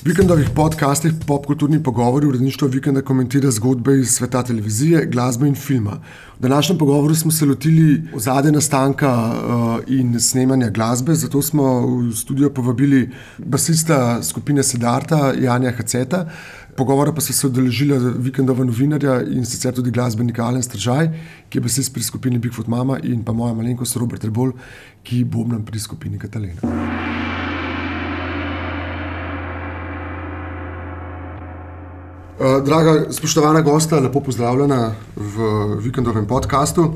Vikendovih podcastih popkulturni pogovori uredništvo vikenda komentira zgodbe iz sveta televizije, glasbe in filma. V današnjem pogovoru smo se lotili ozadja nastanka uh, in snemanja glasbe, zato smo v studio povabili basista skupine Sedarta, Janja Haceta. Pogovora pa so se odeležila vikendova novinarja in sicer tudi glasbenika Alen Stržaj, ki je basist pri skupini Bigfoot Mama in pa moja malenkost Robert Rebol, ki bo nam pri skupini Katalina. Draga, spoštovana gosta, lepo pozdravljena v vikendovem podkastu.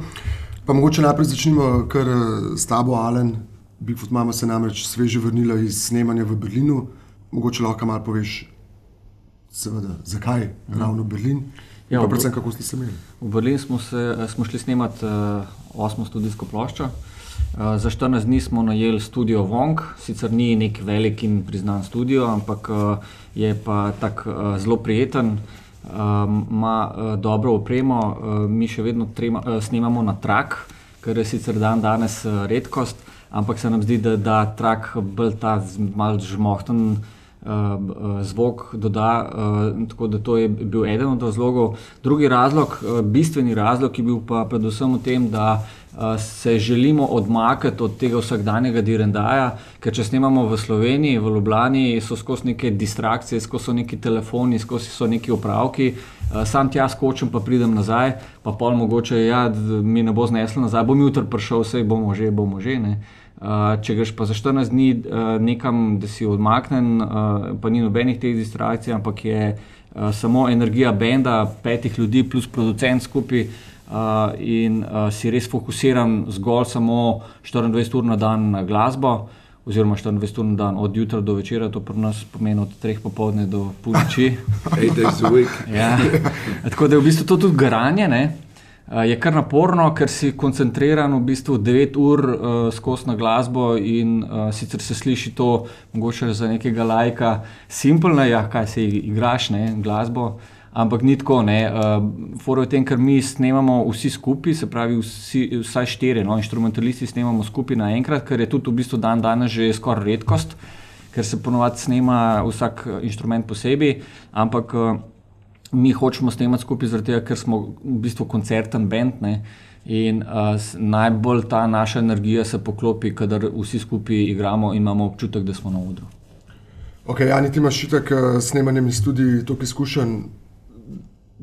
Pa mogoče najprej začnemo kar eh, s tabo, Alen. Bigfoot mama se namreč sveže vrnila iz snemanja v Berlinu. Mogoče lahko malo poveš, seveda, zakaj mhm. ravno Berlin. Ja, pa predvsem, kako ste se imeli. V Berlin smo, se, eh, smo šli snemati uh, osmo studijsko ploščo. Uh, za 14 dni smo najeli studio Wong, sicer ni nek velik in priznan studio, ampak uh, je pa tako uh, zelo prijeten, ima uh, uh, dobro opremo. Uh, mi še vedno trema, uh, snemamo na trak, kar je sicer dan danes uh, redkost, ampak se nam zdi, da, da trak bolj ta malce žmohten. Uh, zvok doda, uh, tako da to je bil eden od razlogov. Drugi razlog, uh, bistveni razlog, je bil pa predvsem v tem, da uh, se želimo odmakniti od tega vsakdanjega direndaja, ker če snemamo v Sloveniji, v Ljubljani, so skozi neke distrakcije, skozi neki telefoni, skozi so neki opravki. Sam tja skočim, pa pridem nazaj, pa pol mogoče, ja, mi ne bo zneslo nazaj, bom jutri prišel, vse bomo že, bomo že. Ne. Če greš pa za 14 dni nekam, da si odmaknen, pa ni nobenih teh distrakcij, ampak je samo energija benda, petih ljudi plus producent skupaj uh, in uh, si res fokusiram zgolj samo 24 ur na dan na glasbo, oziroma 24 ur na dan od jutra do večera, to pri nas pomeni od 3 popoldne do polnoči. ja. Tako da je v bistvu to tudi garanje. Ne? Je kar naporno, ker si koncentriran v bistvu 9 ur uh, skozi na glasbo, in uh, sicer se sliši to, mogoče za nekega lajka, simpelno, ja, kaj se igraš, ne, glasbo. Uh, Ampak ni tako, ne. Uh, v tem, ker mi snemamo vsi skupaj, se pravi, vsi, vsaj štiri, no, instrumentalisti snemamo skupaj naenkrat, ker je tudi v bistvu dan danes že skoraj redkost, ker se ponovadi snema vsak eh, instrument posebej. Ampak uh, mi hočemo snemati skupaj, tega, ker smo v bistvu koncerten bend. In uh, najbolj ta naša energija se poklopi, kadar vsi skupaj igramo in imamo občutek, da smo na odru. Okay, ja, ti imaš šitek uh, snemanjem in tudi toliko izkušenj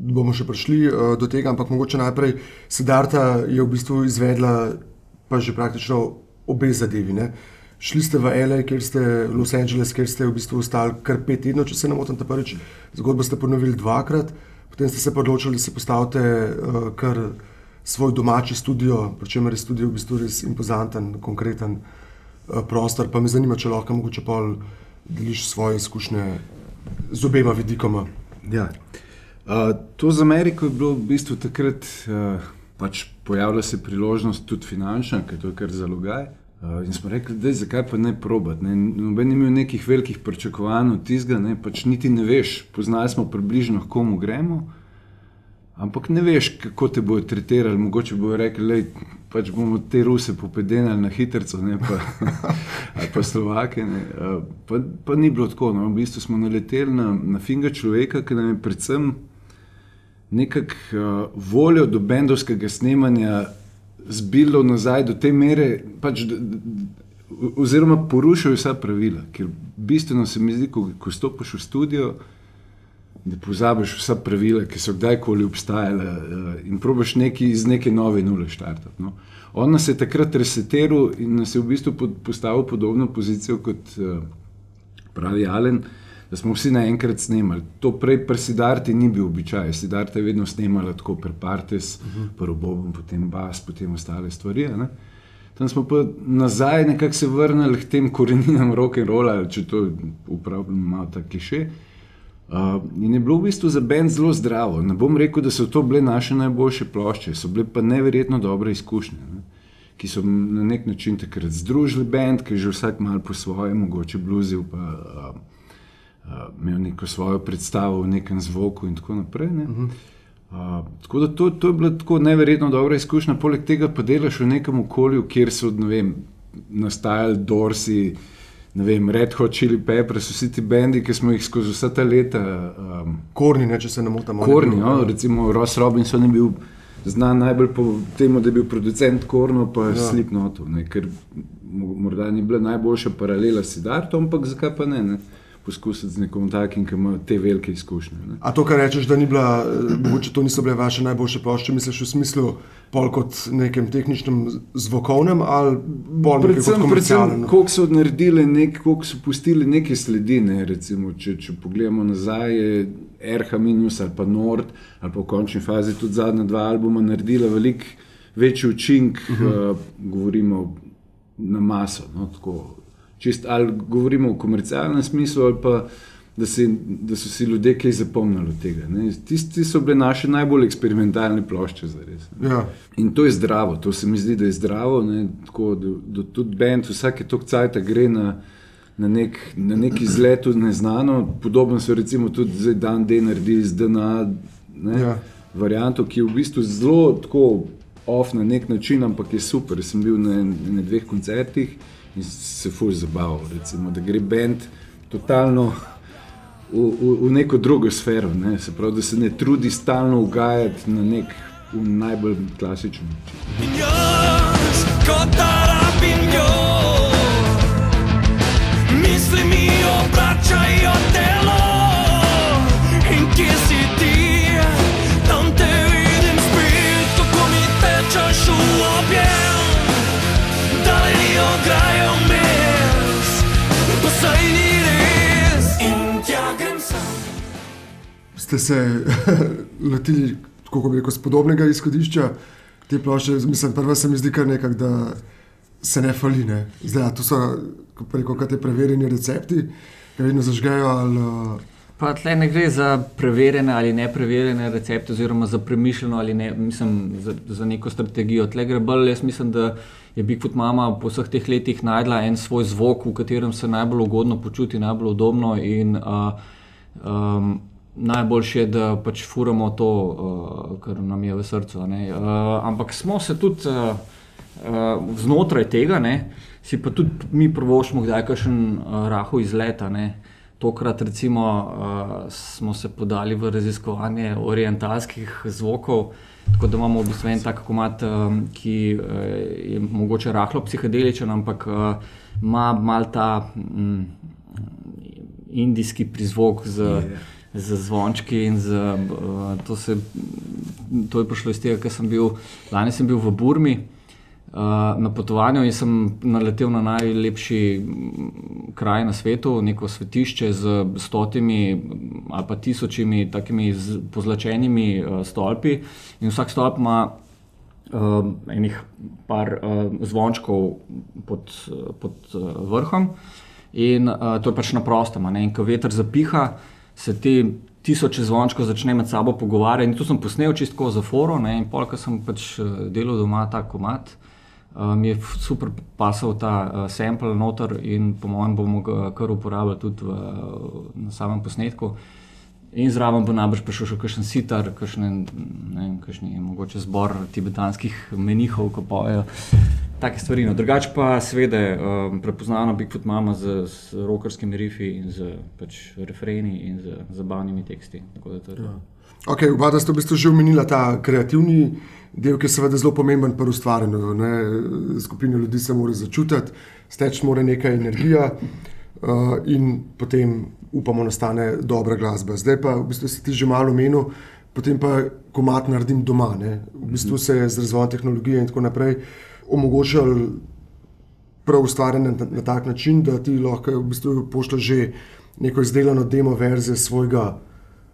bomo še prišli uh, do tega, ampak mogoče najprej Sedarta je v bistvu izvedla pa že praktično obe zadevi. Ne? Šli ste v L.A., kjer ste v Los Angeles, kjer ste v bistvu ostali kar pet tednov, če se ne motim, ta prvič. Zgodbo ste ponovili dvakrat, potem ste se odločili, da se postavite uh, kar svoj domači studio, pri čemer je studio v bistvu res impozanten, konkreten uh, prostor. Pa me zanima, če lahko mogoče pol deliš svoje izkušnje z obema vidikoma. Ja. Uh, to za Ameriko je bilo v bistvu takrat, uh, pač pojavila se priložnost, tudi finančna, ker to je kar zalogaj. Uh, in smo rekli, da zakaj pa ne probat. Ne? Noben ni imel nekih velikih pričakovanj od tizga, ne? pač niti ne veš, poznali smo približno, komu gremo. Ampak ne veš, kako te bodo tretirali. Mogoče bodo rekli, da pač bomo te ruse popedenali na hitro, pa, ali pa slovake. Pa, pa ni bilo tako. No? V bistvu smo naleteli na, na finga človeka, ki nam je predvsem nekako uh, voljo do bendovskega snemanja zbilo nazaj do te mere, pač, d, d, oziroma porušil vsa pravila. Ker bistveno se mi zdi, ko, ko stopiš v studio, da pozabiš vsa pravila, ki so kdajkoli obstajala uh, in probiš neki iz neke nove nule štartati. No. On nas je takrat reseteril in nas je v bistvu pod, postavil podobno pozicijo kot uh, pravi Alen. Uh, da smo vsi naenkrat snemali. To prej pri Sidarti ni bil običaj. Sidarta je vedno snemala tako per partes, uh -huh. prvo bobom, potem bas, potem ostale stvari. Ne? Tam smo pa nazaj nekako se vrnili k tem koreninam rock and rolla, če to uporabljam malo tako kliše. Uh, in je bilo v bistvu za bend zelo zdravo. Ne bom rekel, da so to bile naše najboljše plošče, so bile pa neverjetno dobre izkušnje, ne? ki so na nek način takrat združili bend, ki je že vsak mal po svoje, mogoče bluzil pa uh, uh, imel neko svojo predstavo v nekem zvoku in tako naprej. Ne? Uh -huh. uh, tako da to, to je bila tako neverjetno dobra izkušnja, poleg tega pa delaš v nekem okolju, kjer so vem, nastajali dorsi. ne vem, Red Hot Chili Peppers, vsi ti bendi, ki smo jih skozi vsa ta leta. Um, Korni, ne, če se ne motim. Korni, no, recimo Ross Robinson je bil znan najbolj po tem, da je bil producent Korno, pa ja. Slipnotov, ker morda ni bila najboljša paralela s Sidartom, ampak zakaj pa ne? ne? Poskusiti z nekom takim, ki ima te velike izkušnje. Ne. A to, kar rečeš, da ni bila, eh, mogoče to niso bile vaše najboljše plošče, misliš v smislu pol kot nekem tehničnem zvokovnem ali bolj predvsem, predvsem koliko so naredili, nek, koliko so pustili neke sledi, ne, recimo, če, če pogledamo nazaj, je RH minus ali pa Nord ali pa v končni fazi tudi zadnja dva albuma naredila velik večji učink, uh -huh. uh, govorimo na maso, no, tako čist, ali govorimo v komercialnem smislu, ali pa da, si, da so si ljudje kaj zapomnili od tega. Tisti so bile naše najbolj eksperimentalne plošče. Ja. In to je zdravo, to se mi zdi, da je zdravo. Tako, da, da tudi bend, vsake tok cajt gre na. Na, nek, na neki izletu neznano, podobno so recimo tudi zdaj dan D naredili z DNA, ne, ja. varianto, ki je v bistvu zelo tako off na nek način, ampak je super. Sem bil na, na dveh koncertih in se fuž zabaval, recimo, da gre bend totalno v, v, v neko drugo sfero, ne? se pravi, da se ne trudi stalno ugajati na nek najbolj klasičen način. Misli mi obračajo Ste se lotili tako, kot rekel, podobnega izhodišča te plošče? Mislim, prva se mi zdi kar nekaj, da se ne fali. Ne? Zdaj, to so preko te preverjeni recepti, ki vedno zažgejo. Ali, Pa tle ne gre za preverjene ali ne preverjene recepte, oziroma za premišljeno ali ne, mislim, za, za neko strategijo. Tle gre bolj, jaz mislim, da je Bigfoot mama po vseh teh letih najdla en svoj zvok, v katerem se najbolj ugodno počuti, najbolj udobno. In, uh, um, najboljše je, da pač furamo to, uh, kar nam je v srcu. Uh, ampak smo se tudi uh, uh, znotraj tega, ne, si pa tudi mi prvošmo, kdaj kakšen uh, rahu izleta. Ne. Tokrat recimo, uh, smo se podali v raziskovanje orientalskih zvokov. Tako da imamo v bistvu en tak komat, um, ki uh, je mogoče rahlo psihedeličen, ampak uh, ima mal ta um, indijski prizvok z, yeah. Z zvončki. Z, uh, to, se, to je prišlo iz tega, ker sem bil lani sem bil v Burmi. Uh, na potovanju in sem naletel na najlepši kraj na svetu, neko svetišče z stotimi ali pa tisočimi takimi pozlačenimi uh, stolpi. In vsak stolp ima uh, enih par uh, zvončkov pod, pod uh, vrhom, in uh, to je pač na prostem. In ko veter zapiha, se ti tisoče zvončkov začne med sabo pogovarjati. In to sem posnel čisto za foro, ne? in polk sem pač delal doma ta komat mi je super pasal ta uh, sample noter in po mojem bomo ga kar uporabljali tudi v, na samem posnetku. In zraven bo najbrž prišel še kakšen sitar, kakšen, ne vem, kakšni, mogoče zbor tibetanskih menihov, ko pojejo take stvari. No. Drugač pa seveda um, prepoznano Bigfoot mama z, z rokerskimi rifi in z pač, refreni in z zabavnimi teksti. Ja. Ok, oba ste v bistvu že omenila ta kreativni del, ki je seveda zelo pomemben pri ustvarjanju. Skupina ljudi se mora začutiti, steč mora nekaj energije uh, in potem upamo, nastane dobra glasba. Zdaj pa v bistvu si ti že malo menil, potem pa komat naredim doma. Ne? V bistvu se je z razvojem tehnologije in tako naprej omogočal prav ustvarjanje na, na tak način, da ti lahko v bistvu pošlješ že neko izdelano demo verzijo svojega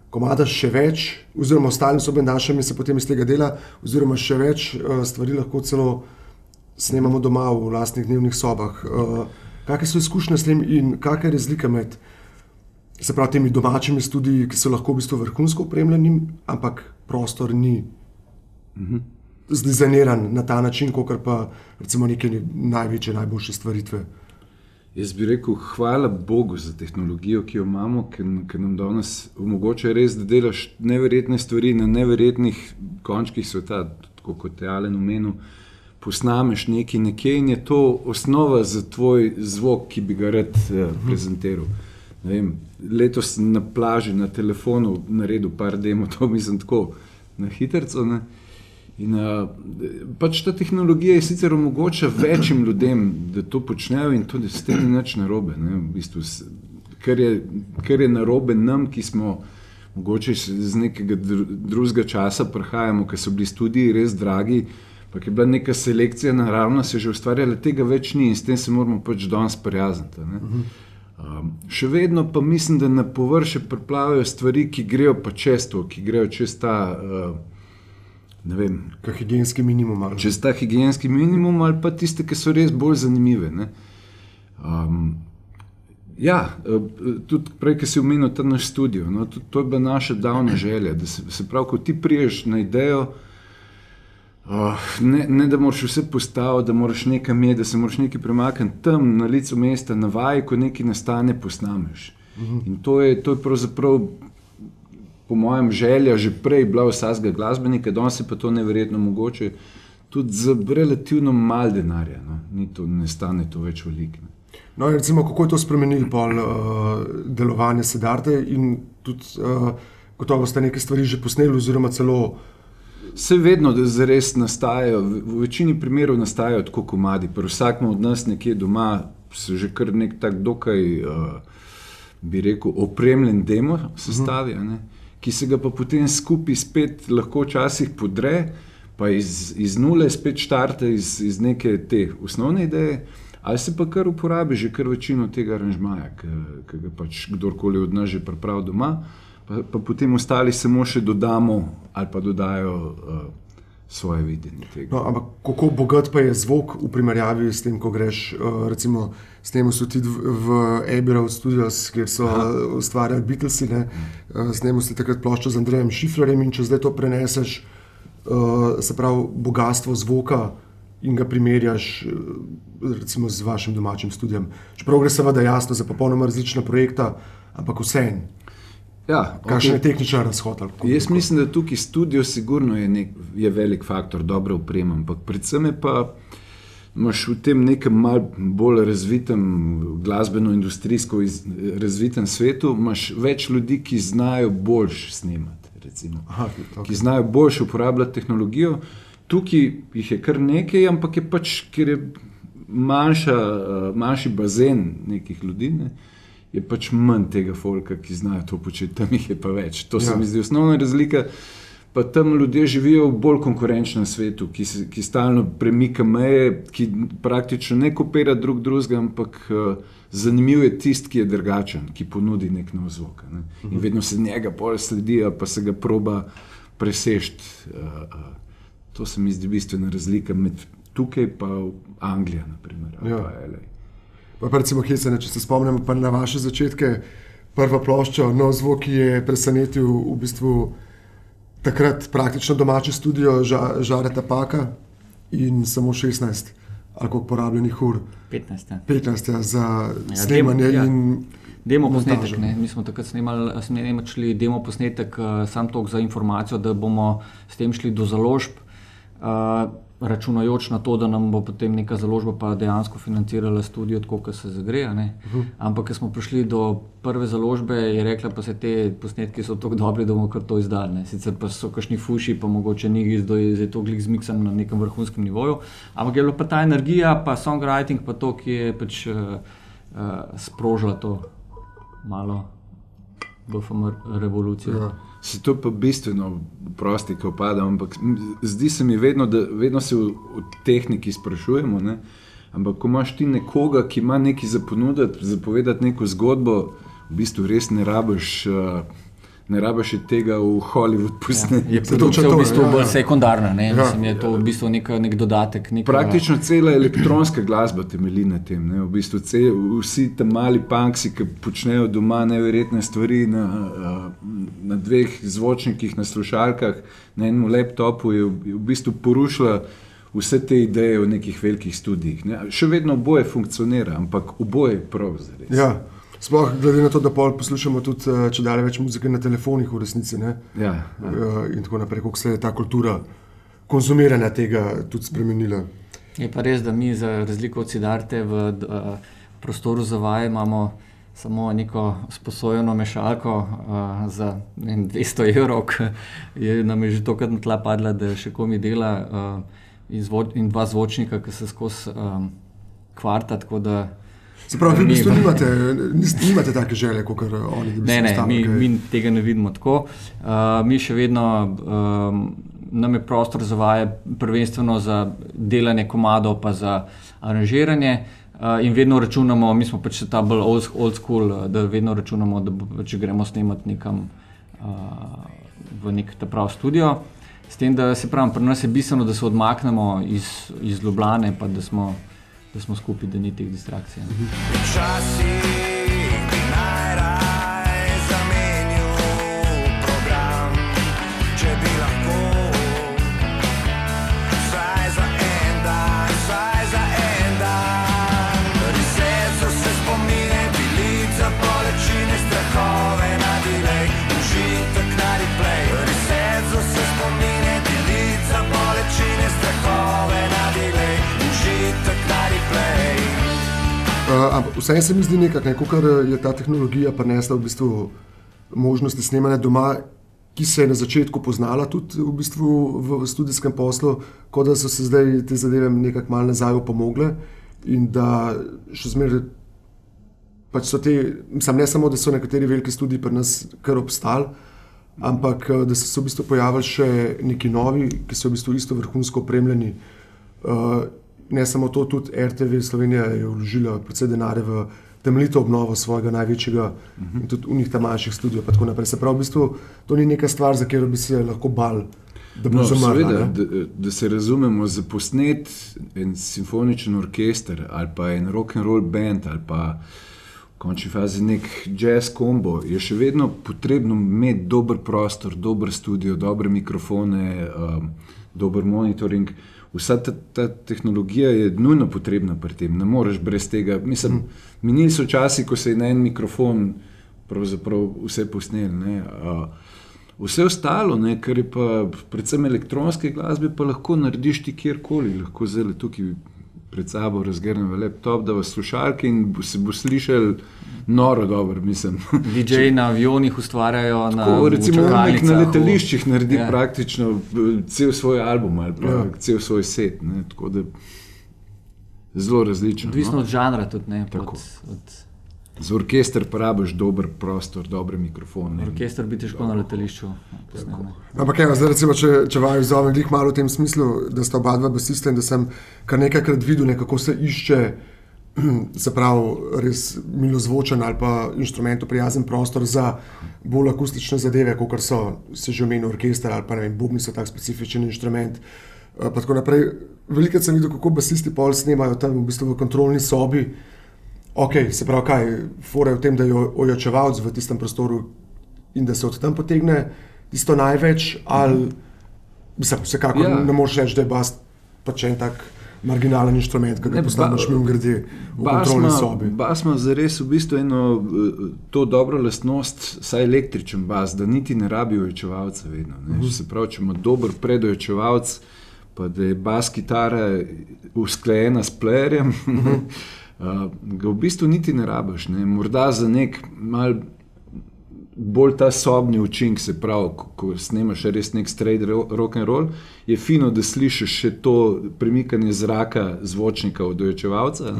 komada še več, oziroma ostalim sobendašem in se potem iz tega dela, oziroma še več uh, stvari lahko celo snemamo doma v vlastnih dnevnih sobah. Uh, kakšne so izkušnje s tem in kakšna je razlika med se pravi, temi domačimi študiji, ki so lahko v bistvu vrhunsko opremljeni, ampak prostor ni. Mhm. Zdizajniran na ta način, kot pa recimo neke največje, najboljše stvaritve. Jaz bi rekel, hvala Bogu za tehnologijo, ki jo imamo, ker nam danes omogoča res, da delaš neverjetne stvari na neverjetnih končkih sveta, tako kot je Alen omenil. Posnameš nekaj nekje in je to osnova za tvoj zvok, ki bi ga rad uh, prezentiral. Vem, letos sem na plaži, na telefonu, naredil par demo, to mislim tako na hitro. In uh, pač ta tehnologija je sicer omogoča večjim ljudem, da to počnejo, in tudi s tem ni nič narobe. Ne, v bistvu, kar, je, kar je narobe nam, ki smo mogoče iz nekega drugega časa prihajamo, ker so bili študiji res dragi. Pa je bila neka selekcija naravna, se je že ustvarjala, tega več ni in s tem se moramo pač danes prijazniti. Um, še vedno pa mislim, da na površje priplavajo stvari, ki grejo pa čez to, ki grejo čez ta. Uh, Vem, higijenski minimum. Ali? Čez ta higijenski minimum, ali pa tiste, ki so res bolj zanimive. Um, Ja, eh, tudi prej, ki si omenil ta naš studio. No, to, to je bila naša davna želja. Da se, se pravi, ko ti priješ na idejo, uh, ne, ne da moraš vse postaviti, da moraš nekaj imeti, da se moraš nekaj premakniti tam na licu mesta, na vaj, ko nekaj nastane, posnameš. Mhm. In to je, to je pravzaprav, po mojem, želja že prej bila vsakega glasbenika, danes je pa to neverjetno mogoče. Tudi za relativno malo denarja, no. Ni to, ne stane to več veliko. No, recimo, kako je to spremenilo pol, uh, delovanje sedarte in tudi, uh, gotovo ste nekaj stvari že posneli, oziroma celo. Vse vedno, zares nastajajo, v večini primerov nastajajo tako komadi. Pri vsakem od nas nekje doma se že kar nek tak dokaj, uh, bi rekel, opremljen demo sestavi, uh -huh. ki se ga pa potem skupaj spet lahko včasih podre, pa iz, iz nule spet štarte iz, iz neke te osnovne ideje. Ali se pa kar uporabi že kar večino tega aranžmaja, ki ga pač kdorkoli od nas že pripravi doma, pa, pa potem ostali samo še dodamo ali pa dodajo uh, svoje videnje tega. No, ampak kako bogat pa je zvok v primerjavi s tem, ko greš, uh, recimo, s tem, so ti v Abbey Studios, kjer so Aha. ustvarjali Beatlesi, uh, s tem si takrat ploščo z Andrejem Šifrerjem in če zdaj to preneseš, uh, se pravi, bogatstvo zvoka in ga primerjaš eh, recimo, z vašim domačim študijem. Čeprav gre seveda jasno za popolnoma različna projekta, ampak vseeno. Ja, Kakšen okay. je tehnični razhod? Jaz mislim, da tukaj studio sigurno je, nek, je velik faktor, dobro upremljen, ampak predvsem je pa. Imáš v tem nekem malce bolj razvitem, glasbeno-industrijsko razvitem svetu, imaš več ljudi, ki znajo boljš snemati, Aha, okay. ki znajo boljš uporabljati tehnologijo. Tukaj jih je kar nekaj, ampak je pač, ker je manjša, uh, manjši bazen nekih ljudi, ne, je pač manj tega folka, ki znajo to početi, tam jih je pa več. To ja. se mi zdi osnovna razlika. Pa tam ljudje živijo v bolj konkurenčnem svetu, ki, se, ki stalno premika meje, ki praktično ne kopira drug drugega, ampak uh, zanimiv je tisti, ki je drugačen, ki ponudi nek nov zvok. Ne. In mhm. vedno se njega pol sledi, pa se ga proba presešti. Uh, uh. To se mi zdi bistvena razlika med tukaj in Anglijo. Ja. Pa, pa recimo, Hesene, če se spomnimo na vaše začetke, prva plošča, no zvok, ki je presenetil v bistvu takrat praktično domače studio Žareta Paka in samo 16 ali koliko porabljenih ur. 15, ja. 15 ja, za ja, snemanje ja. in. Demo posnetek. Mi smo takrat snemali, snemali demo posnetek, uh, samo to za informacijo, da bomo s tem šli do založb računajoč na to, da nam bo potem neka založba pa dejansko financirala študijo, tako kot se zagreja. Uh mhm. -huh. Ampak, ko smo prišli do prve založbe, je rekla, da so te posnetki tako dobri, da bomo kar to izdali. Ne. Sicer pa so kašni fuši, pa mogoče ni zdaj to glik zmiksan na nekem vrhunskem nivoju. Ampak je bila pa ta energija, pa songwriting, pa to, ki je pač uh, uh, sprožila to malo BFM revolucijo. Ja. Se to pa bistveno prosti, ko padam. Ampak zdi se mi vedno, da vedno se v, v tehniki sprašujemo. Ne? Ampak ko imaš ti nekoga, ki ima nekaj za ponuditi, za povedati neko zgodbo, v bistvu res ne rabiš. Uh, ne rabiš tega v Hollywood posneti. Ja, je to v bistvu ja, bolj ja. sekundarno, ne? ja. Mislim, je to v bistvu nek, nek dodatek. Neka... Praktično cela elektronska glasba temelji na tem. Ne? V bistvu cel, vsi ti mali punksi, ki počnejo doma neverjetne stvari na, na dveh zvočnikih, na slušalkah, na enem laptopu, je v bistvu porušila. Vse te ideje o nekih velikih študijih. Ne? Še vedno oboje funkcionira, ampak oboje je prav. Ja. Sploh glede na to, da poslušamo tudi eh, če dalje več muzike na telefonih, v resnici. Ja, ja. Eh, in tako naprej, kako se je ta kultura konzumiranja tega tudi spremenila. Je pa res, da mi, za razliko od Sidarte, v uh, prostoru za vaje imamo samo neko sposojeno mešalko uh, za vem, 200 evrov, ki je nam je že tokrat na tla padla, da še komi dela, uh, in, zvo, in dva zvočnika, ki se skozi um, kvarta. Se pravi, vi v bistvu nimate, nimate take želje, kot oni ne, ne, mi, mi tega ne vidimo tako. Uh, mi še vedno, um, nam je prostor za vaje, prvenstveno za delanje komadov, pa za aranžiranje. Uh, in vedno računamo, mi smo pač ta bolj old, old school, da vedno računamo, da če gremo snemati nekam uh, v nek ta prav studio. S tem, da se pravi, pri nas je bistveno, da se odmaknemo iz, iz Ljubljana, pa da smo, da smo skupaj, da ni teh distrakcij. Včasih. Ampak vse se mi zdi nekako, ne, kar je ta tehnologija prinesla v bistvu možnosti snemanja doma, ki se je na začetku poznala tudi v, bistvu v študijskem poslu, kot da so se zdaj te zadeve nekako malo nazaj opomogle in da še zmeraj. Pač so te, mislim, ne samo, da so nekateri veliki študiji pri nas kar obstali, ampak da so se v bistvu pojavili še neki novi, ki so v bistvu isto vrhunsko opremljeni. Uh, ne samo to, tudi RTV Slovenija je vložila predvsej denarja v temeljito obnovo svojega največjega uh -huh. in tudi unih tam manjših studijev. Se pravi, v bistvu to ni neka stvar, za katero bi se lahko bal. Da, no, zamrla, seveda, da, da se razumemo, za posnet en simfoničen orkester ali pa en rock and roll band ali pa v končni fazi nek jazz kombo, je še vedno potrebno imeti dober prostor, dober studio, dobre mikrofone, um, dober monitoring. Uh, vsa ta, ta tehnologija je nujno potrebna pri tem, ne moreš brez tega. Mislim, mm. minili so časi, ko se je na en mikrofon vse posnel. Vse ostalo, ne, kar je pa predvsem elektronske glasbe, pa lahko narediš ti kjerkoli, lahko zelo tukaj pred sabo razgrnem laptop, da vas slušalke in se bo slišal noro dobro, mislim. DJ na avionih ustvarjajo na Tako, recimo, na letališčih naredi ja. praktično eh, cel svoj album ali pa ja. cel svoj set. Ne, tako da zelo različno. Odvisno no? od žanra tudi ne. Od, od... Za orkester porabiš dober prostor, dobre mikrofone. Orkester bi težko na letališču. Ampak, evo, zdaj, recimo, če, če vaju zovem, glih malo v tem smislu, da sta oba dva basista in da sem kar nekajkrat videl, ne, kako se išče, se pravi, res milozvočen ali pa inštrumentu prijazen prostor za bolj akustične zadeve, kot so se že omenil orkester ali pa ne vem, bobni so tak specifičen inštrument. Eh, pa tako naprej. Veliko sem videl, kako basisti pol snemajo tam v bistvu v kontrolni sobi. Ok, se pravi, kaj je v tem, da je ojačevalc v tistem prostoru in da se od tam potegne tisto največ, ali mislim, vsekakor ja. ne moreš reči, da je bas pač en tak marginalen inštrument, ki ga postavljaš mi v grede v kontrolni sobi. Bas ima zares v bistvu eno eh, to dobro lastnost, saj električen bas, da niti ne rabi ojačevalca vedno. Uh mhm. -huh. Se pravi, če ima dober predojačevalc, pa da je bas kitara usklajena s playerjem. Uh mhm. -huh. uh, ga v bistvu niti ne rabiš. Ne? Morda za nek mal bolj ta sobni učinek, se pravi, ko, ko snemaš res nek straight rock and roll, je fino, da slišiš še to premikanje zraka zvočnika od doječevalca.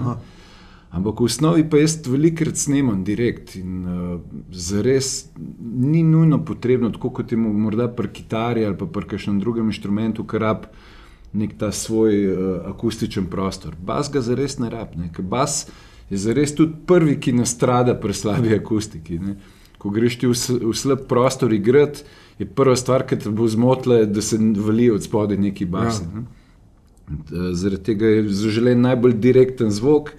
Ampak v osnovi pa jaz velikokrat snemam direkt in uh, zares ni nujno potrebno, tako kot je morda pri kitari ali pa pri kakšnem drugem inštrumentu, kar rab nek ta svoj uh, akustičen prostor. Bas ga zares ne rabi, ker bas je zares tudi prvi, ki nastrada pri slabi akustiki. Ne? Ko greš ti v, v slab prostor igrati, je prva stvar, ki te bo zmotila, da se vali od spodaj neki bas. Ja. Ne? Eh, zaradi tega je zaželen najbolj direkten zvok,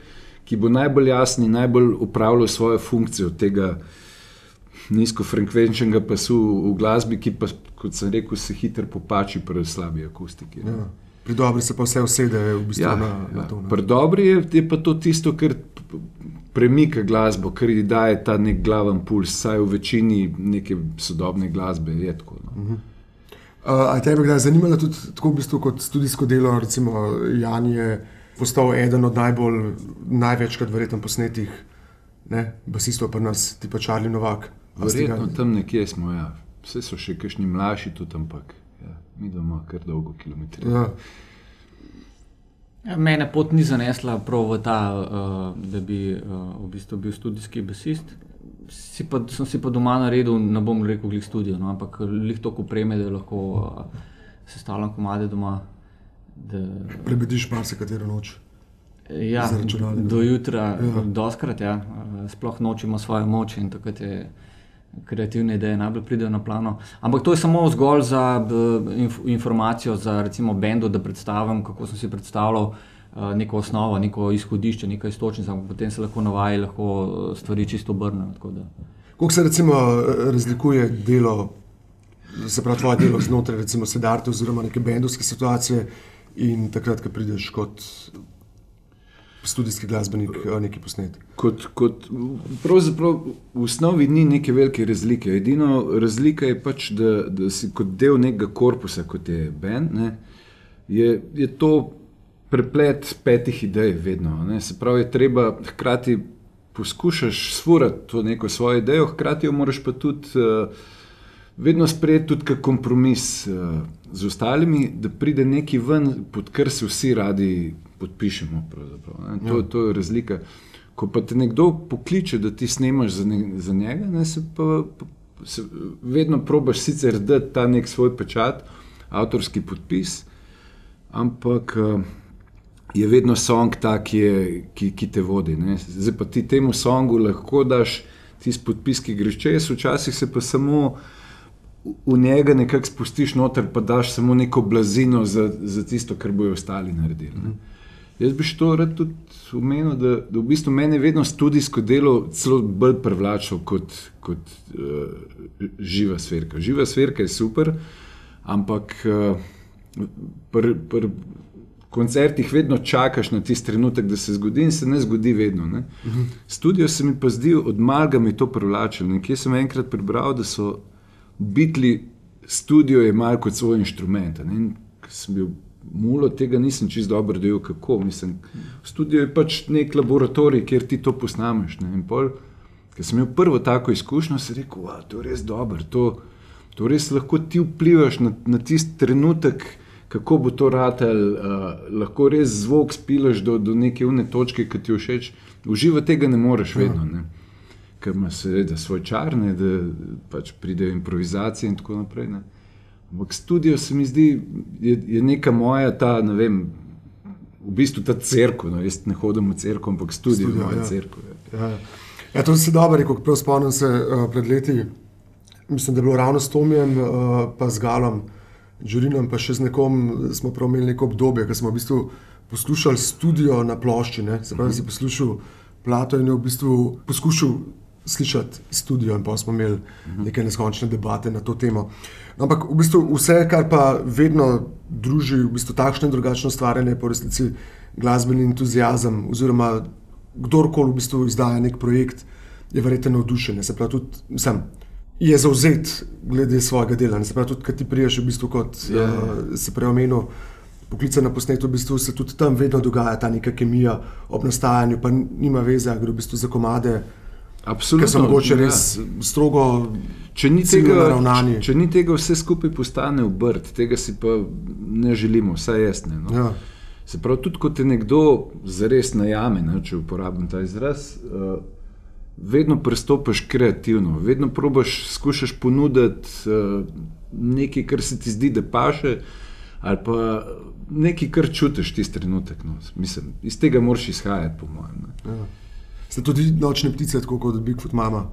ki bo najbolj jasen in najbolj upravljal svojo funkcijo tega nizkofrekvenčnega pasu v glasbi, ki pa, kot sem rekel, se hitro popači pri slabi akustiki. Ja. Pri dobri se pa vse usede, v bistvu ja, na, na ja. to. Pri dobri je, je pa to tisto, kar premika glasbo, kar ji daje ta nek glaven puls, saj v večini neke sodobne glasbe je tako. No. Uh. -huh. Uh, a te je kdaj zanimalo tudi tako v bistvu kot študijsko delo, recimo Jan je postal eden od najbolj, največkrat verjetno posnetih basistov pri nas, tipa Čarli Novak. Verjetno tam nekje smo, ja. Vse so še kakšni mlajši tudi, ampak ja, mi doma kar dolgo kilometrije. Ja. Ja, mene pot ni zanesla prav v ta, uh, da bi uh, v bistvu bil študijski basist. Si pa, sem si pa doma naredil, ne bom rekel, glih študijo, no, ampak lih toliko preme, da lahko uh, sestavljam komade doma. Da... Prebediš marsikatero noč. Ja, do jutra, ja. doskrat, ja. sploh noč ima svojo moč in takrat je kreativne ideje najbolj pridejo na plano. Ampak to je samo zgolj za inf informacijo, za recimo bendo, da predstavim, kako sem si predstavljal uh, neko osnovo, neko izhodišče, neko istočnico, potem se lahko navaji, lahko stvari čisto obrnejo. Kako se recimo razlikuje delo, se pravi tvoje delo znotraj recimo sedarte oziroma neke bendovske situacije in takrat, ko prideš kot študijski glasbenik eh, neki posnet. Kot, kot, pravzaprav v osnovi ni neke velike razlike. Edino razlika je pač, da, da si kot del nekega korpusa, kot je bend, ne, je, je to preplet petih idej, vedno. Ne. Se pravi, je treba hkrati poskušati sfurati to neko svojo idejo, hkrati jo moraš pa tudi. Uh, Vedno sprejeti tudi kot kompromis uh, z ostalimi, da pride nekaj ven, pod kar se vsi radi podpišemo. To, ja. to je razlika. Ko pa te nekdo pokliče, da ti snemaš za, ne, za njega, ne, se pa se vedno probaš sicer dati ta nek svoj pečat, avtorski podpis, ampak je vedno song ta, ki, je, ki, ki te vodi. Ne. Zdaj pa ti temu songu lahko daš tisti podpis, ki greš čez, včasih se pa samo. V njega nekako spustiš noter, pa daš samo neko blazino za, za tisto, kar bojo ostali naredili. Ne. Jaz bi to rad tudi omenil, da, da v bistvu meni vedno študijsko delo celo bolj privlačilo kot, kot uh, živa sferka. Živa sferka je super, ampak uh, pri pr koncertih vedno čakaš na tisti trenutek, da se zgodi in se ne zgodi vedno. Ne? Uh -huh. Studio se mi pa zdi, od malga mi to privlačilo. Nekje sem enkrat prebral, da so bitli studio je malo kot svoj inštrument. Ne? Sem bil mulo tega nisem čist dobro dojel, kako. Mislim, studio je pač nek laboratorij, kjer ti to posnameš. Ker sem imel prvo tako izkušnjo, sem rekel, da je to res dobro. To, to res lahko ti vplivaš na, na tisti trenutek, kako bo to ratelj. Uh, lahko res zvok spilaš do, do neke une točke, ki ti všeč. Uživa tega ne moreš ja. vedno. Ne? Ker ima seveda svoj čar, ne, da pač pridejo improvizacije in tako naprej. Ne. Ampak studio se mi zdi, je, je neka moja, ta, ne vem, v bistvu ta crkva. No, jaz ne hodim v crkvo, ampak studio, studio je moja ja. crkva. Ja. Ja. Ja, to se dobro, kot prav spomnim se uh, pred leti. Mislim, da je bilo ravno s Tomijem, uh, pa z Galom, Džurinom, pa še z nekom, smo prav imeli neko obdobje, ko smo v bistvu poslušali studio na plošči. Ne? Se pravi, uh -huh. si poslušal plato in je v bistvu poskušal slišati studio, in pa smo imeli uh -huh. neke neskončne debate na to temo. Ampak v bistvu vse, kar pa vedno druži v bistvu takšno in drugačno stvarjenje, po resnici glasbeni entuzijazem, oziroma kdorkoli v bistvu izdaja nek projekt, je verjetno navdušen. Se pravi, tudi sem. Je zauzet glede svojega dela. Se pravi, tudi kad ti priješ, v bistvu, kot yeah. Ja. uh, se prej omenil, poklica na posnetu, v bistvu se tudi tam vedno dogaja ta neka kemija ob nastajanju, pa nima veze, gre v bistvu za komade. Absolutno. Ker so mogoče ja. res ja. strogo. Če ni, tega, če, če ni tega, vse skupaj postane obrt, tega si pa ne želimo, vsaj jaz ne. No. Ja. Se pravi, tudi ko te nekdo zares najame, ne, če uporabim ta izraz, uh, vedno pristopiš kreativno, vedno probiš, skušaš ponuditi uh, nekaj, kar se ti zdi, da paše, ali pa nekaj, kar čutiš tisti trenutek. No. Mislim, iz tega moraš izhajati, po mojem. Ja. Ste tudi nočne ptice, tako kot Bigfoot mama?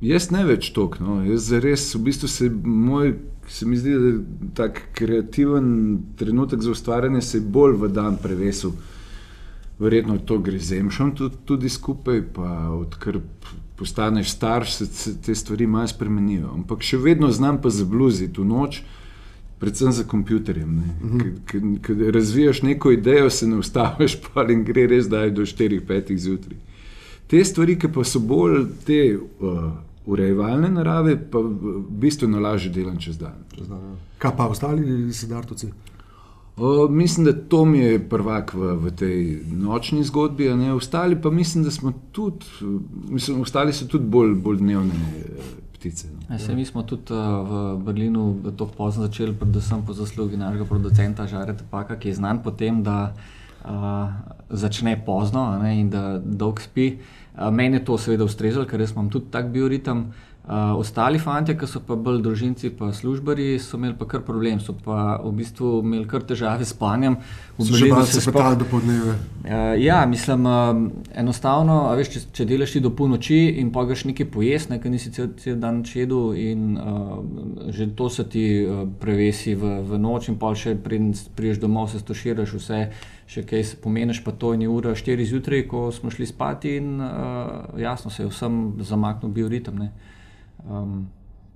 Jaz ne več toliko. No. Jaz res, v bistvu se, moj, se mi zdi, da je tak kreativen trenutek za ustvarjanje se bolj v dan prevesil. Verjetno to gre z emšom tudi, tudi skupaj, pa odkar postaneš starš, se te stvari malo spremenijo. Ampak še vedno znam pa zabluziti v noč predvsem za kompjuterjem. Ker uh -huh. razvijaš neko idejo, se ne ustaviš, pa in gre res, da do 4-5 zjutraj. Te stvari, ki pa so bolj te uh, urejevalne narave, pa v bistvu lažje delam čez dan. Čez dan ja. Kaj pa ostali sedartovci? O, mislim, da to mi je prvak v, v tej nočni zgodbi, ne ostali pa mislim, da smo tudi, mislim, ostali so tudi bolj, bolj dnevne eh, ptice. No. Ja, se, mi smo tudi uh, v Berlinu tako pozno začeli, predvsem po zaslugi našega producenta Žareta Paka, ki je znan po tem, da uh, začne pozno ne, in da dolg spi. Uh, meni je to seveda ustrezalo, ker imam tudi tak bioritem. Uh, Uh, ostali fanti, ki so pa bolj družinci, pa službari, so imeli pa kar problem, so pa v bistvu imeli kar težave s spanjem. Že malo se spali do podneve. Uh, ja, mislim, uh, enostavno, veš, če, če delaš ti do polnoči in pa greš nekaj pojesti, nekaj nisi cel, cel dan čedel in uh, že to se ti uh, prevesi v, v noč in pa še priješ domov, se stoširaš vse. Še kaj se pomeniš, pa to je ura 4 zjutraj, ko smo šli spati, in uh, jasno se je vsem zamaknil bioritem. Um,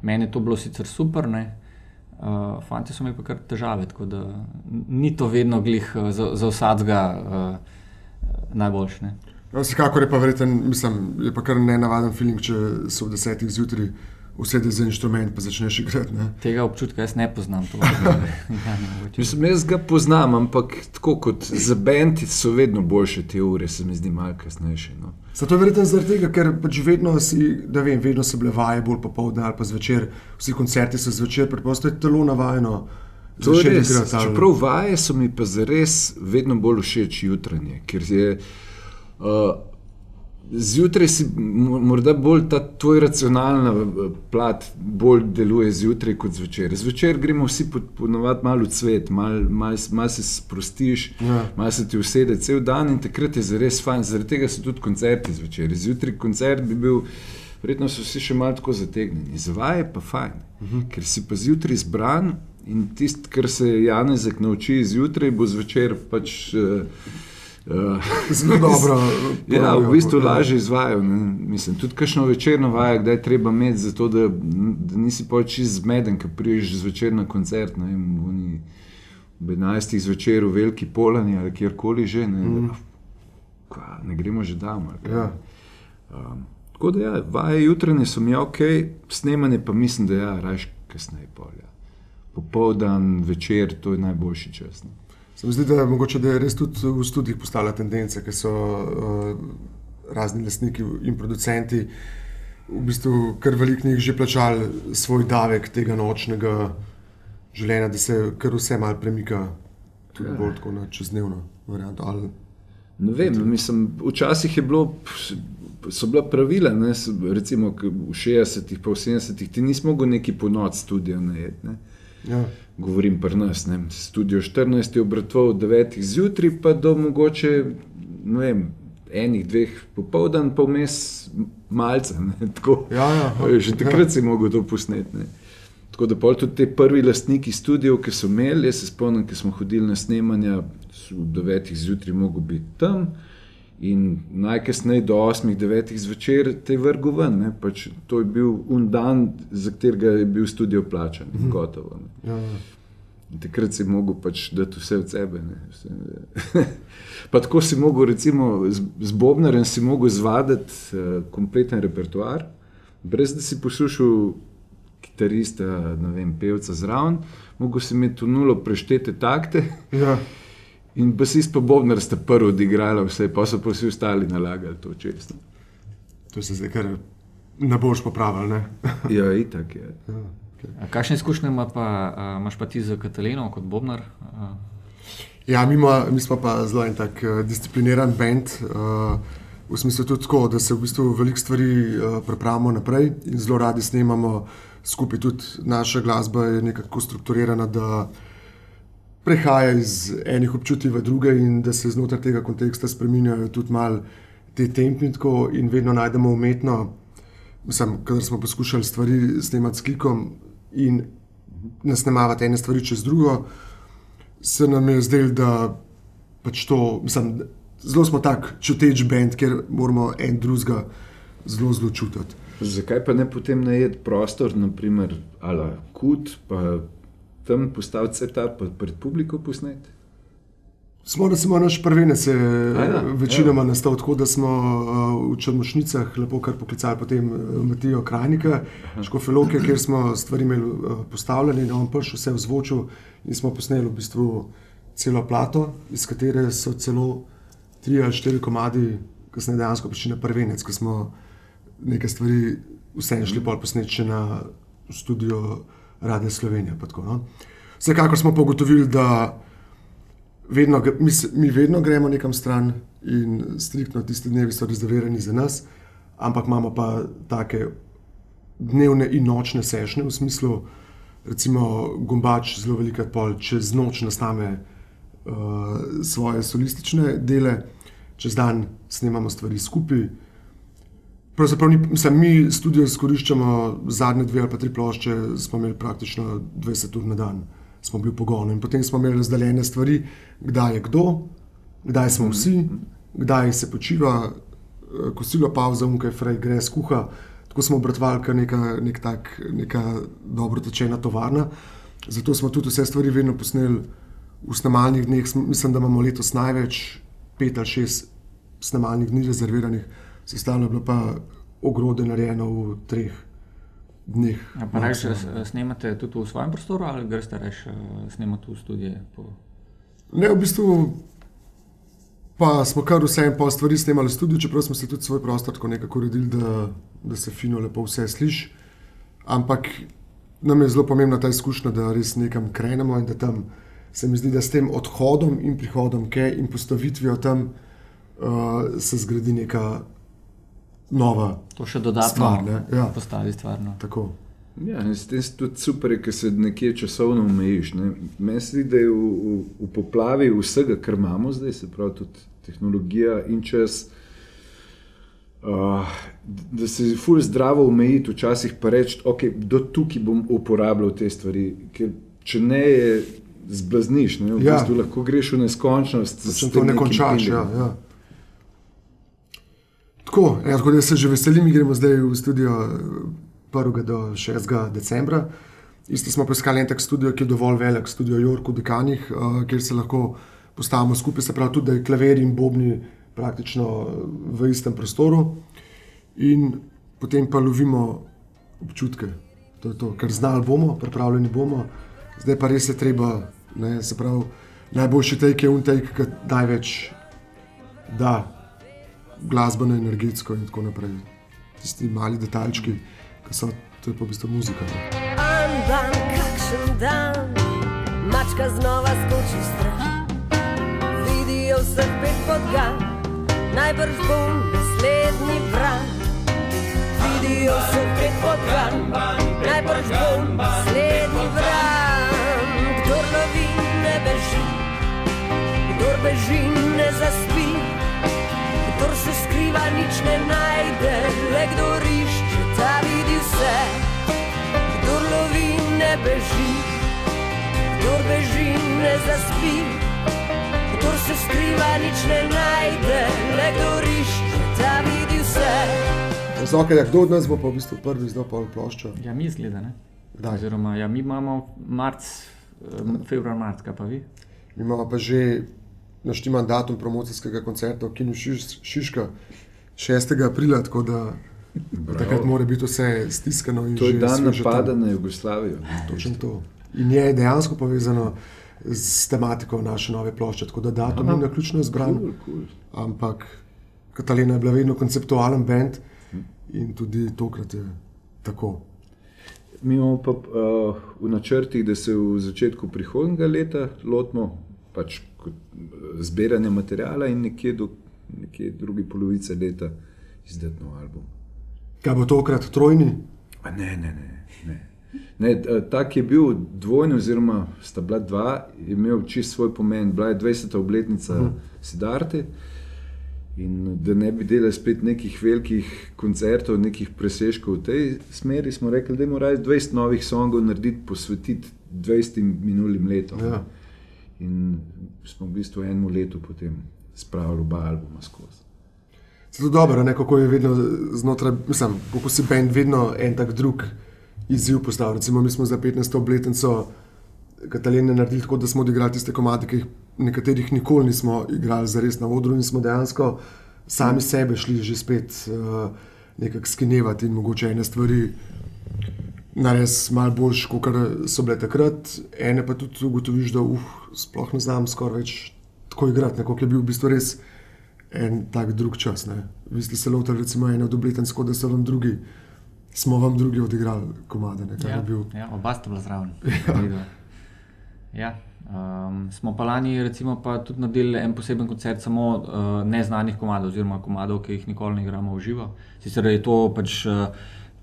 meni je to bilo sicer super, ne? Uh, fanti so imeli pa kar težave, tako da ni to vedno glih uh, za, za vsakega uh, najboljši. No, Vsekakor je pa verjeten, mislim, je pa kar ne navaden film, če so v desetih zjutraj usedeš za inštrument in začneš igrati. Ne? Tega občutka jaz ne poznam. To, ja, Mislim, jaz ga poznam, ampak tako kot za bend so vedno boljše te ure, se mi zdi malo kasnejše. No. Zato je verjetno zaradi tega, ker pač vedno, si, vem, vedno so bile vaje, bolj popoldne ali pa zvečer, vsi koncerti so zvečer, preprosto je telo navajeno. To je res. Čeprav vaje so mi pa zares vedno bolj všeč jutranje, ker je. Uh, Zjutraj si morda bolj ta tvoj racionalna plat, bolj deluje zjutraj kot zvečer. Zvečer gremo vsi ponovadi malo v svet, malo mal, mal se sprostiš, ja. malo se ti usede cel dan in takrat je zares fajn. Zaradi tega so tudi koncerti zvečer. Zjutraj koncert bi bil, verjetno so vsi še malo tako zategnjeni. Zvaj je pa fajn, uh mhm. -huh. ker si pa zjutraj zbran in tisto, kar se Janezek nauči zjutraj, bo zvečer pač. Uh, Zelo dobro. ja, v bistvu lažje izvajo. Mislim, tudi kakšno večerno vajo, kdaj treba imeti, zato, da, da nisi pač izmeden, ki priješ zvečer na koncert. Ne, vem, ob 11. zvečer v veliki polani ali kjerkoli že. Ne, mm. da, ne gremo že damo. Ja. Um, tako da, ja, vaje jutranje so mi ok, snemanje pa mislim, da je ja, raje kasneje polja. Popoldan, večer, to je najboljši čas. Ne. Se mi zdi, da, mogoče, da je res tudi v študijih postala tendenca, ker so uh, razni lastniki in producenti v bistvu kar velik njih že plačali svoj davek tega nočnega življenja, da se kar vse mal premika tudi ja. bolj tako na čezdnevno varianto. Ali... Ne vem, mislim, včasih je bilo. So bila pravila, ne, recimo v 60-ih, pa v 70-ih, ti nismo mogli neki ponoči studio najedeti. Ja govorim pri nas, ne, studio 14 je obratoval od 9 zjutraj, pa do mogoče vem, enih, dveh popoldan, pa vmes malce. Ja, ja, že takrat ja. si mogel to posneti. Tako da tudi te prvi lastniki studijev, ki so imeli, jaz se spomnim, ki smo hodili na snemanja, so v 9 zjutraj mogli biti tam. In najkasneje do 8-9 zvečer te vrgo ven. Pač to je bil un dan, za katerega je bil studio plačan, mm -hmm. gotovo. Ja, ja. Takrat si mogel pač dati vse od sebe. tako si mogel, recimo, z, z Bobnerjem si mogel zvaditi uh, kompleten repertoar, brez da si poslušal kitarista, ne vem, pevca zraven, mogel si imeti nulo preštete takte. Ja. In basist pa Bobnar sta prvi odigrala vse, pa so pa vsi ostali nalagali to često. To se zdaj kar ne boš popravil, ne? ja, itak je. Ja, okay. Kakšne izkušnje ima pa, imaš pa ti z Katalino kot Bobnar? Ja, mi, ma, mi smo pa zelo en tak uh, discipliniran bend. Uh, v smislu tudi tako, da se v bistvu veliko stvari uh, prepravimo naprej in zelo radi snemamo skupaj. Tudi naša glasba je nekako strukturirana, da prehaja iz enih občutij v druge in da se znotraj tega konteksta spremenjajo tudi malo te tempi in vedno najdemo umetno. Mislim, kadar smo poskušali stvari snemati s klikom in nasnemavati ene stvari čez drugo, se nam je zdelo, da pač to, mislim, zelo smo tak čuteč bend, ker moramo en drugega zelo, zelo čutiti. Zakaj pa ne potem najeti prostor, naprimer, ala kut, pa tam postaviti vse ta pred publiko posnet. Smo, smo naš prvenec, je ja, večinoma nastal tako, da smo uh, v Črnošnicah lepo kar poklicali potem uh, Matijo Krajnika, Škofeloke, kjer smo stvari imeli uh, postavljene, da on prišel vse v zvoču in smo posneli v bistvu celo plato, iz katere so celo tri ali štiri komadi, so dejansko prišli na prvenec, ki smo nekaj stvari vseeno šli pol posneči na studio Radio Slovenija. Tako, no. Vsekakor smo pa ugotovili, da vedno, mi, mi vedno gremo nekam stran in striktno tisti dnevi so rezervirani za nas, ampak imamo pa take dnevne in nočne sešnje, v smislu, recimo, Gombač zelo velikrat pol čez noč nastane uh, svoje solistične dele, čez dan snemamo stvari skupaj. Pravzaprav ni, mislim, mi studio izkoriščamo zadnje dve ali pa tri plošče, smo imeli praktično 20 ur na dan, smo bili v pogonu in potem smo imeli razdeljene stvari, kdaj je kdo, kdaj smo vsi, kdaj se počiva, eh, kosilo pauza, unke, frej, gre skuha. Tako smo obratovali, kot neka, nek tak, neka dobro tečena tovarna. Zato smo tudi vse stvari vedno posneli v snemalnih dneh. Mislim, da imamo letos največ, pet ali šest snemalnih dni rezerviranih, ostalo je bilo pa ogrode narejeno v treh dneh. A Pa reč, maksimalno. snemate tudi v svojem prostoru ali greste reč snemati v studije? Po... Ne, v bistvu pa smo kar vse en pol stvari snemali v studiu, čeprav smo se tudi svoj prostor tako nekako uredili, da, da se fino lepo vse sliši. Ampak nam je zelo pomembna ta izkušnja, da res nekam krenemo in da tam se mi zdi, da s tem odhodom in prihodom Ke in postavitvijo tam uh, se zgradi neka nova. To še dodatno Stvar, ne, ja. postavi stvarno. Tako. Ja, in s tem tudi super, ker se nekje časovno omejiš. ne. Meni se zdi, da je v, v, v poplavi vsega, kar imamo zdaj, se pravi tudi tehnologija in čas, uh, da se ful zdravo omejiti, včasih pa reči, ok, do tukaj bom uporabljal te stvari, ker če ne je zblazniš, ne, v Ja. bistvu lahko greš v neskončnost. Če to ne končaš. Ja, ja. Tako, ja, tako da se že veselim, gremo zdaj v studio eh, 1. do 6. decembra. Isto smo poiskali en tak studio, ki je dovolj velik, studio Jork v Dekanih, uh, kjer se lahko postavimo skupaj, se pravi tudi, da je klavir in bobni praktično eh, v istem prostoru. In potem pa lovimo občutke. To je to, kar znali bomo, pripravljeni bomo, zdaj pa res je treba, ne, se pravi, najboljši take je untake, ki največ da glasbeno, energetsko in tako naprej. Tisti mali detajlčki, ki so, to je pa v bistvu muzika. Ne. Dan, kakšen dan, mačka znova skoči stran. Vidijo vseh pet podgan, najbrž bom naslednji bran. Vidijo vseh pet podgan, najbrž bom naslednji bran. Kdor lovi, ne beži, kdor beži, ne zaspi. Se skriva, nič ne najde, le kdor išče, ta vidi vse. Kdor lovi, ne beži, kdor beži, ne zaspi. Kdor se skriva, nič ne najde, le kdor išče, ta vidi vse. Zoka, ja, kdo od nas bo pa v bistvu prvi zdaj pol ploščo? Ja, mi zgleda, ne? Kdaj? Oziroma, ja, mi imamo marc, eh, februar, marc, kaj pa vi? Mi imamo pa že naštiman datum promocijskega koncerta v Kinu Šiš, Šiška 6. aprila, tako da takrat mora biti vse stiskano in To je dan napada na Jugoslavijo. Točno to. In je dejansko povezano s tematiko naše nove plošče, tako da datum ni naključno izbran. Cool, cool. Ampak Katalina je bila vedno konceptualen bend in tudi tokrat je tako. Mi imamo pa uh, v načrtih, da se v začetku prihodnjega leta lotimo pač eh, zbiranja materijala in nekje do nekje druge polovice leta izdati nov album. Kaj bo tokrat trojni? A ne, ne, ne. ne. ne t- tak je bil dvojni, oziroma sta bila dva, je imel čist svoj pomen. Bila je 20. obletnica uh -huh. Sidarte. In da ne bi delali spet nekih velikih koncertov, nekih presežkov v tej smeri, smo rekli, da moramo 20 novih songov narediti, posvetiti 20 minulim letom. Ja. In smo v bistvu enemu letu potem spravili oba albuma skozi. Zato dobro, ne, kako je vedno znotraj, mislim, kako si bend vedno en tak drug izziv postavil. Recimo, mi smo za 15. obletnico Kataline naredili tako, da smo odigrali tiste komade, ki jih nekaterih nikoli nismo igrali za res na odru in smo dejansko sami sebe šli že spet uh, nekako skinevati in mogoče ene stvari narediti malo boljš, kot so bile takrat. Ene pa tudi ugotoviš, da uh, sploh ne znam skoraj več tako igrati, neko je bil v bistvu res en tak drug čas. Ne. Vi ste se lotili, recimo, obletnic, kot da so vam drugi. Smo vam drugi odigrali komade? Ne, ja, bil... ja, oba sta bila zraven. Ja. ja. Um, smo pa lani recimo, pa tudi naredili en poseben koncert samo uh, neznanih komadov, oziroma komadov, ki jih nikoli ne igramo v živo. Sicer je to pač uh,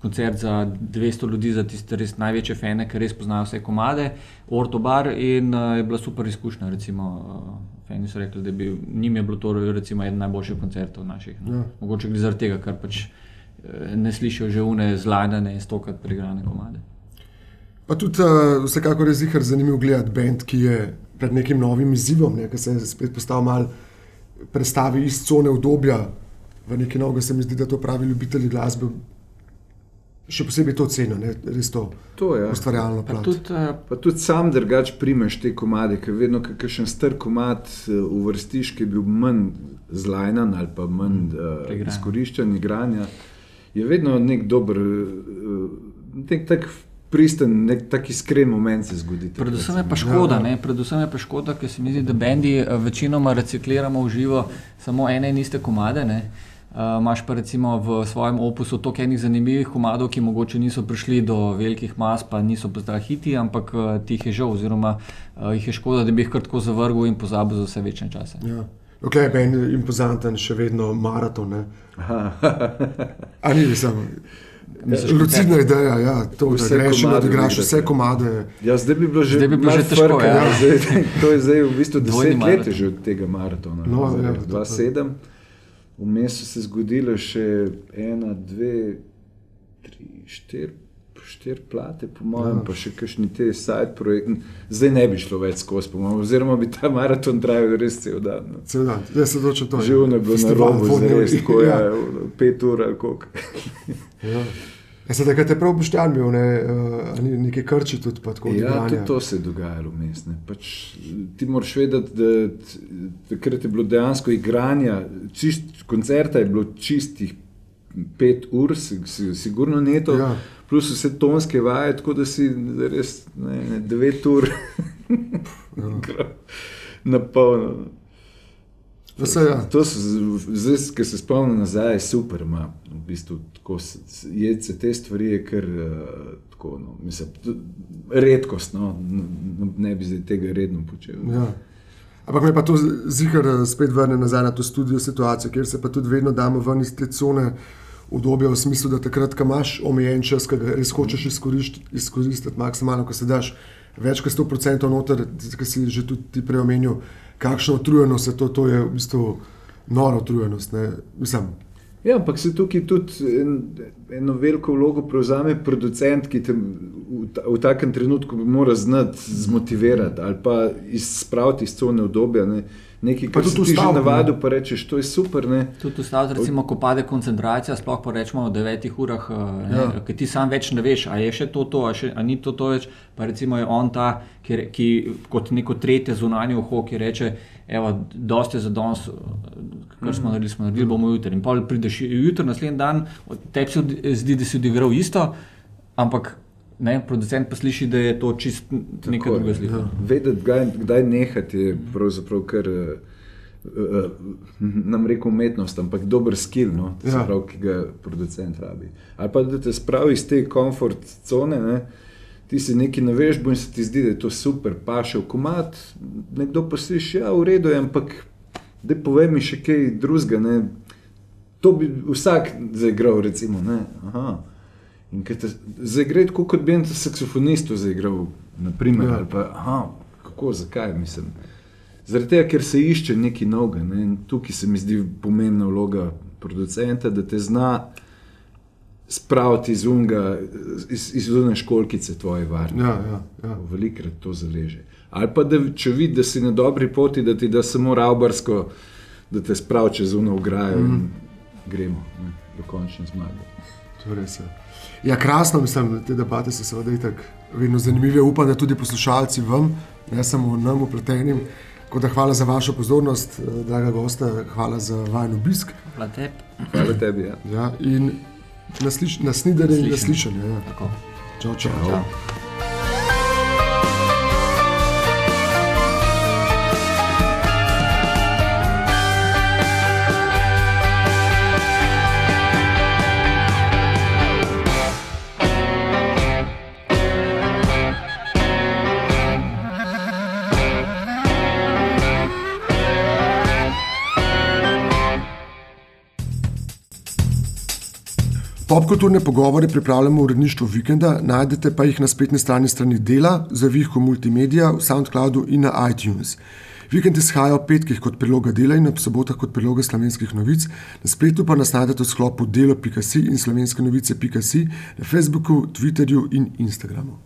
koncert za 200 ljudi, za tiste res največje fene, ki res poznajo vse komade, Ortobar in uh, je bila super izkušnja. Recimo, uh, feni so rekli, da bi njim je bilo to recimo, eden najboljših koncertov naših. No. Ja. Mogoče gre zaradi tega, ker pač uh, ne slišijo že une zlajnane in stokrat preigrane komade. Pa tudi uh, vsekakor je zihar zanimiv gledati bend, ki je pred nekim novim izzivom, ne, ki se je spet postal mal predstavi iz cone obdobja v neki noge, se mi zdi, da to pravi ljubitelji glasbe. Še posebej to ceno, ne, res to, to ja. ustvarjalno. Pa tudi, uh, pa tudi sam drugač primeš te komade, ker vedno, ker še en star komad uvrstiš, ki je bil manj zlajnan ali pa manj uh, izkoriščen igranja, je vedno nek dober, uh, nek tak pristen, nek tak iskren moment se zgodi. Predvsem je pa škoda, ja, predvsem je pa škoda, ker se mi zdi, da bendi eh, večinoma recikliramo v živo samo ene in iste komade. Ne? Uh, Máš pa recimo v svojem opusu toliko enih zanimivih komadov, ki mogoče niso prišli do velikih mas, pa niso postali hiti, ampak uh, ti jih je žal, oziroma uh, jih je škoda, da bi jih kar tako zavrgel in pozabil za vse večne čase. Ja. Ok, meni je impozanten še vedno maraton. Ali nisem? Lucidna ideja, ja, to, da greš in odigraš vse komade. Ja, zdaj bi bilo že, zdaj bi bilo že težko. Frka, ja. Ja, zdaj, to je zdaj v bistvu deset let že od tega maratona. No, ja, 2-7. Vmes so se zgodile še ena, dve, tri, štiri štiri plate, po mojem, ja. pa še kakšni te side projekti. Zdaj ne bi šlo več skozi, mojem, oziroma bi ta maraton trajal res cel dan. No. Cel dan, ja se doče to. Živno je bilo na robu, res, tako je, ja. pet ur ali koliko. ja. Ja, se takrat je prav poštejan bil, ne, uh, nekaj krči tudi. Ja, tudi to se je dogajalo vmes. Pač, ti moraš vedeti, da takrat je bilo dejansko igranje, čist, koncerta je bilo čistih pet ur, sigurno neto. Ja plus vse tonske vaje, tako da si res ne, ne, devet ur na polno. Vse, ja. To so zdaj, ki se spomnim nazaj, super. Ma, v bistvu, je se te stvari, ker uh, no, mislim, redkost, no, ne bi zdaj tega redno počel. Ja. Ampak me pa to zihar eh, spet vrne nazaj na to studio situacijo, kjer se pa tudi vedno damo ven iz te cone. Obdobje v smislu, da takrat, ko imaš omejen čas, ki ga res hočeš izkoristiti maksimalno, ko se daš več kot 100% noter, ki si že tudi ti preomenil, kakšno utrujenost je to, to je v bistvu noro utrujenost. Ja, ampak se tukaj tudi en, eno veliko vlogo prevzame producent, ki te v, v takem trenutku mora znati zmotivirati ali pa izspraviti iz cone obdobja. Nekaj, kar ti že navadil, pa rečeš, to je super. Tudi ustav, recimo, ko pade koncentracija, sploh pa rečemo v devetih urah, eh, ja. ki ti sam več ne veš, a je še to, to a, še, a ni to, to več. Pa recimo je on ta, ki, ki kot neko tretje zunanje uho, ki reče, evo, dosti je za danes, kar smo naredili, smo naredili, bomo jutri. In pa prideš jutri, naslednji dan, tebi se zdi, da si odigral isto, ampak ne, producent pa sliši, da je to čist nekaj drugega slika. Ja. Vedeti, kdaj, kdaj nehati, je pravzaprav kar. Uh, nam reko umetnost, ampak dober skill, no, ja. prav, ki ga producent rabi. Ali pa da te spravi iz te komfort cone, ne, ti si nekaj navežbo in se ti zdi, da je to super, pa še v komat, nekdo pa sliši, ja, v redu je, ampak da povej mi še kaj drugega. To bi vsak zaigral, recimo. Ne, aha. Zdaj gre tako, kot bi en saksofonist zaigral. Naprimer, ja. pa, aha, kako, zakaj? Mislim. Zaradi tega, ker se išče nekaj novega. Ne? Tukaj se mi zdi pomembna vloga producenta, da te zna spraviti iz unga, iz, iz unga školkice tvoje varne. Ja, ja, ja. Velikrat to zaleže. Ali pa da, če vidiš, da si na dobri poti, da ti da samo raubarsko, da te spravi čez unga ograjo mm. in gremo ne? do končne zmage. To res je. Ja, krasno, mislim, te debate so seveda tako vedno zanimive. Upam, da tudi poslušalci vam, ne samo nam, upletenim, Da, hvala za vašo pozornost, eh, draga gosta, hvala za vajen obisk. Hvala tebi. Hvala tebi. Ja. Ja, in naslednje in naslišanje. Ja. Čau, čau. čau. čau. Popkulturne pogovore pripravljamo v uredništvu Vikenda, najdete pa jih na spletni strani strani Dela, za Vihko Multimedia, v SoundCloudu in na iTunes. Vikend izhaja ob petkih kot priloga dela in ob sobotah kot priloga slovenskih novic, na spletu pa nas najdete v sklopu delo.si in slovenske novice.si, na Facebooku, Twitterju in Instagramu.